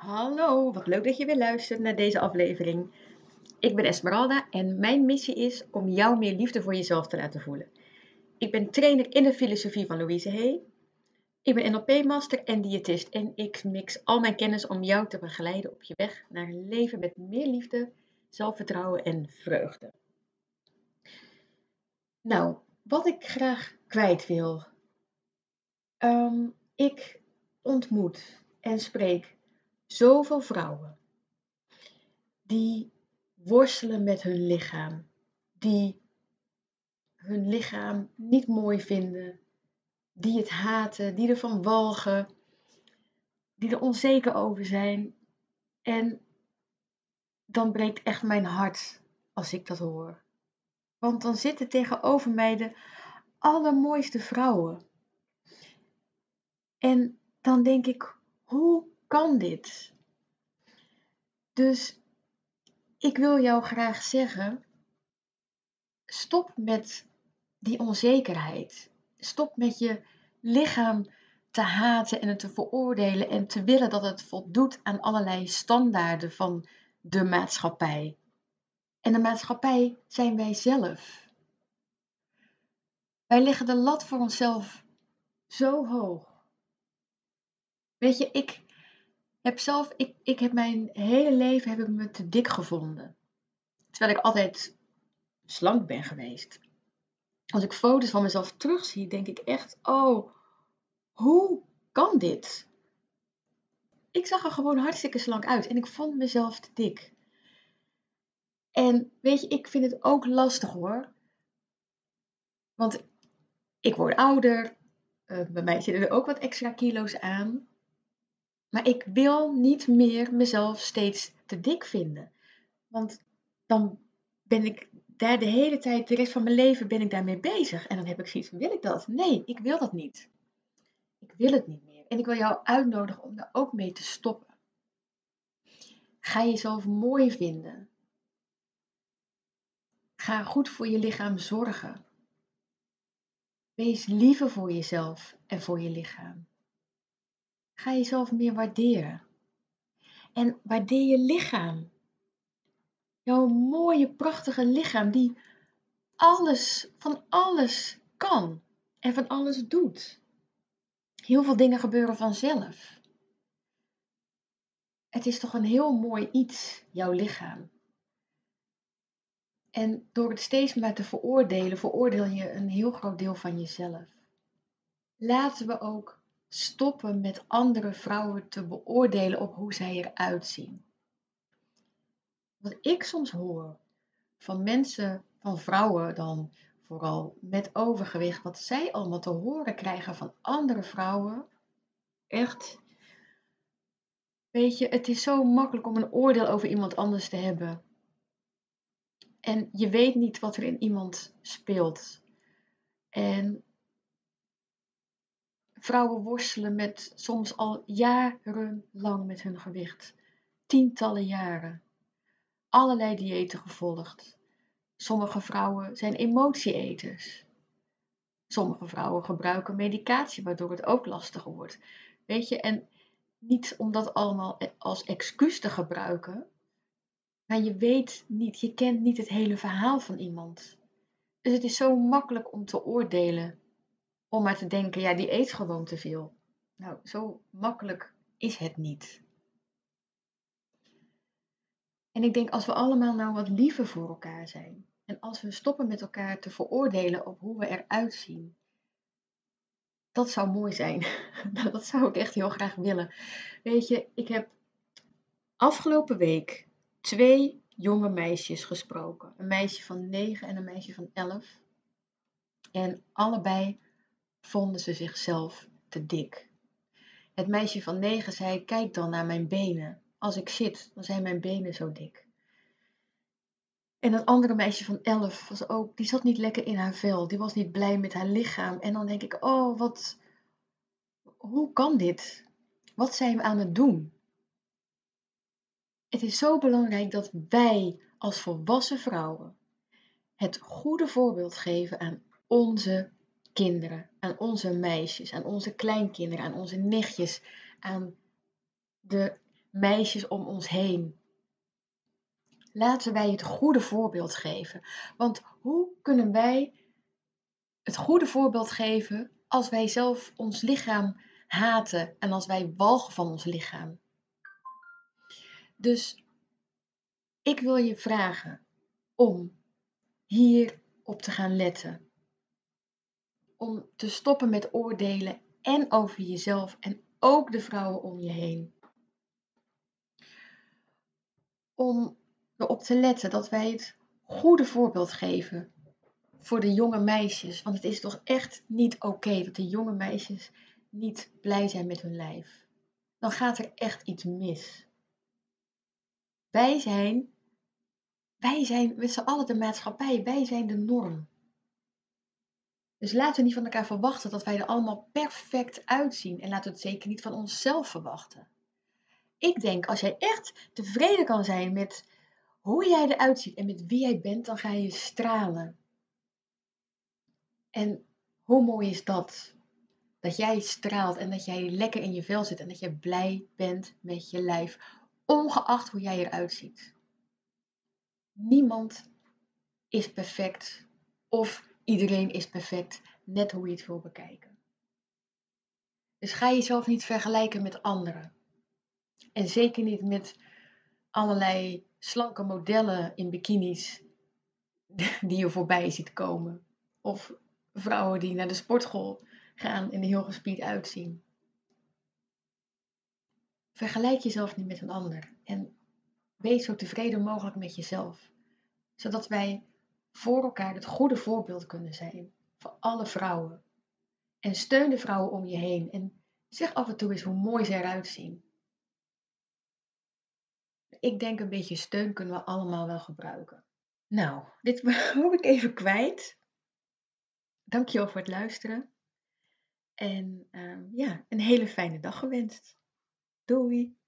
Hallo, wat leuk dat je weer luistert naar deze aflevering. Ik ben Esmeralda en mijn missie is om jou meer liefde voor jezelf te laten voelen. Ik ben trainer in de filosofie van Louise Hay. Ik ben NLP-master en diëtist en ik mix al mijn kennis om jou te begeleiden op je weg naar een leven met meer liefde, zelfvertrouwen en vreugde. Nou, wat ik graag kwijt wil. Ehm, ik ontmoet en spreek zoveel vrouwen die worstelen met hun lichaam, die hun lichaam niet mooi vinden, die het haten, die ervan walgen, die er onzeker over zijn. En dan breekt echt mijn hart als ik dat hoor. Want dan zitten tegenover mij de allermooiste vrouwen. En dan denk ik, hoe kan dit? Dus ik wil jou graag zeggen: stop met die onzekerheid. Stop met je lichaam te haten en het te veroordelen en te willen dat het voldoet aan allerlei standaarden van de maatschappij. En de maatschappij zijn wij zelf. Wij leggen de lat voor onszelf zo hoog. Weet je, ik heb zelf, ik, ik heb mijn hele leven heb ik me te dik gevonden. Terwijl ik altijd slank ben geweest. Als ik foto's van mezelf terugzie, denk ik echt, oh, hoe kan dit? Ik zag er gewoon hartstikke slank uit en ik vond mezelf te dik. En weet je, ik vind het ook lastig hoor. Want ik word ouder. Uh, bij mij zitten er ook wat extra kilo's aan. Maar ik wil niet meer mezelf steeds te dik vinden. Want dan ben ik daar de hele tijd, de rest van mijn leven ben ik daarmee bezig. En dan heb ik zoiets wil ik dat? Nee, ik wil dat niet. Ik wil het niet meer. En ik wil jou uitnodigen om daar ook mee te stoppen. Ga jezelf mooi vinden. Ga goed voor je lichaam zorgen. Wees liever voor jezelf en voor je lichaam. Ga jezelf meer waarderen. En waardeer je lichaam. Jouw mooie, prachtige lichaam die alles, van alles kan en van alles doet. Heel veel dingen gebeuren vanzelf. Het is toch een heel mooi iets, jouw lichaam. En door het steeds maar te veroordelen, veroordeel je een heel groot deel van jezelf. Laten we ook stoppen met andere vrouwen te beoordelen op hoe zij eruit zien. Wat ik soms hoor van mensen, van vrouwen dan vooral met overgewicht, wat zij allemaal te horen krijgen van andere vrouwen, echt. Weet je, het is zo makkelijk om een oordeel over iemand anders te hebben. En je weet niet wat er in iemand speelt. En Vrouwen worstelen met soms al jarenlang met hun gewicht. Tientallen jaren. Allerlei diëten gevolgd. Sommige vrouwen zijn emotieeters. Sommige vrouwen gebruiken medicatie, waardoor het ook lastiger wordt. Weet je, en niet om dat allemaal als excuus te gebruiken, maar je weet niet, je kent niet het hele verhaal van iemand. Dus het is zo makkelijk om te oordelen om maar te denken, ja, die eet gewoon te veel. Nou, zo makkelijk is het niet. En ik denk, als we allemaal nou wat liever voor elkaar zijn. En als we stoppen met elkaar te veroordelen op hoe we eruit zien. Dat zou mooi zijn. dat zou ik echt heel graag willen. Weet je, ik heb afgelopen week twee jonge meisjes gesproken. Een meisje van 9 en een meisje van 11. En allebei vonden ze zichzelf te dik. Het meisje van negen zei: Kijk dan naar mijn benen. Als ik zit, dan zijn mijn benen zo dik. En een andere meisje van elf was ook, die zat niet lekker in haar vel. Die was niet blij met haar lichaam. En dan denk ik: Oh, wat. Hoe kan dit? Wat zijn we aan het doen? Het is zo belangrijk dat wij als volwassen vrouwen het goede voorbeeld geven aan onze kinderen, aan onze meisjes, aan onze kleinkinderen, aan onze nichtjes, aan de meisjes om ons heen. Laten wij het goede voorbeeld geven. Want hoe kunnen wij het goede voorbeeld geven als wij zelf ons lichaam haten en als wij walgen van ons lichaam? Dus ik wil je vragen om hier op te gaan letten. Om te stoppen met oordelen en over jezelf en ook de vrouwen om je heen. Om erop te letten dat wij het goede voorbeeld geven voor de jonge meisjes. Want het is toch echt niet oké dat de jonge meisjes niet blij zijn met hun lijf. Dan gaat er echt iets mis. Wij zijn, wij zijn met z'n allen de maatschappij, wij zijn de norm. Dus laten we niet van elkaar verwachten dat wij er allemaal perfect uitzien. En laten we het zeker niet van onszelf verwachten. Ik denk, als jij echt tevreden kan zijn met hoe jij eruit ziet en met wie jij bent, dan ga je stralen. En hoe mooi is dat? Dat jij straalt en dat jij lekker in je vel zit en dat je blij bent met je lijf, ongeacht hoe jij eruit ziet. Niemand is perfect of iedereen is perfect, net hoe je het wil bekijken. Dus ga jezelf niet vergelijken met anderen. En zeker niet met allerlei slanke modellen in bikinis die je voorbij ziet komen. Of vrouwen die naar de sportschool gaan en er heel gespierd uitzien. Vergelijk jezelf niet met een ander en wees zo tevreden mogelijk met jezelf, zodat wij voor elkaar het goede voorbeeld kunnen zijn voor alle vrouwen. En steun de vrouwen om je heen en zeg af en toe eens hoe mooi ze eruit zien. Ik denk een beetje steun kunnen we allemaal wel gebruiken. Nou, dit hoop ik even kwijt. Dankjewel voor het luisteren. En uh, ja, een hele fijne dag gewenst. Doei!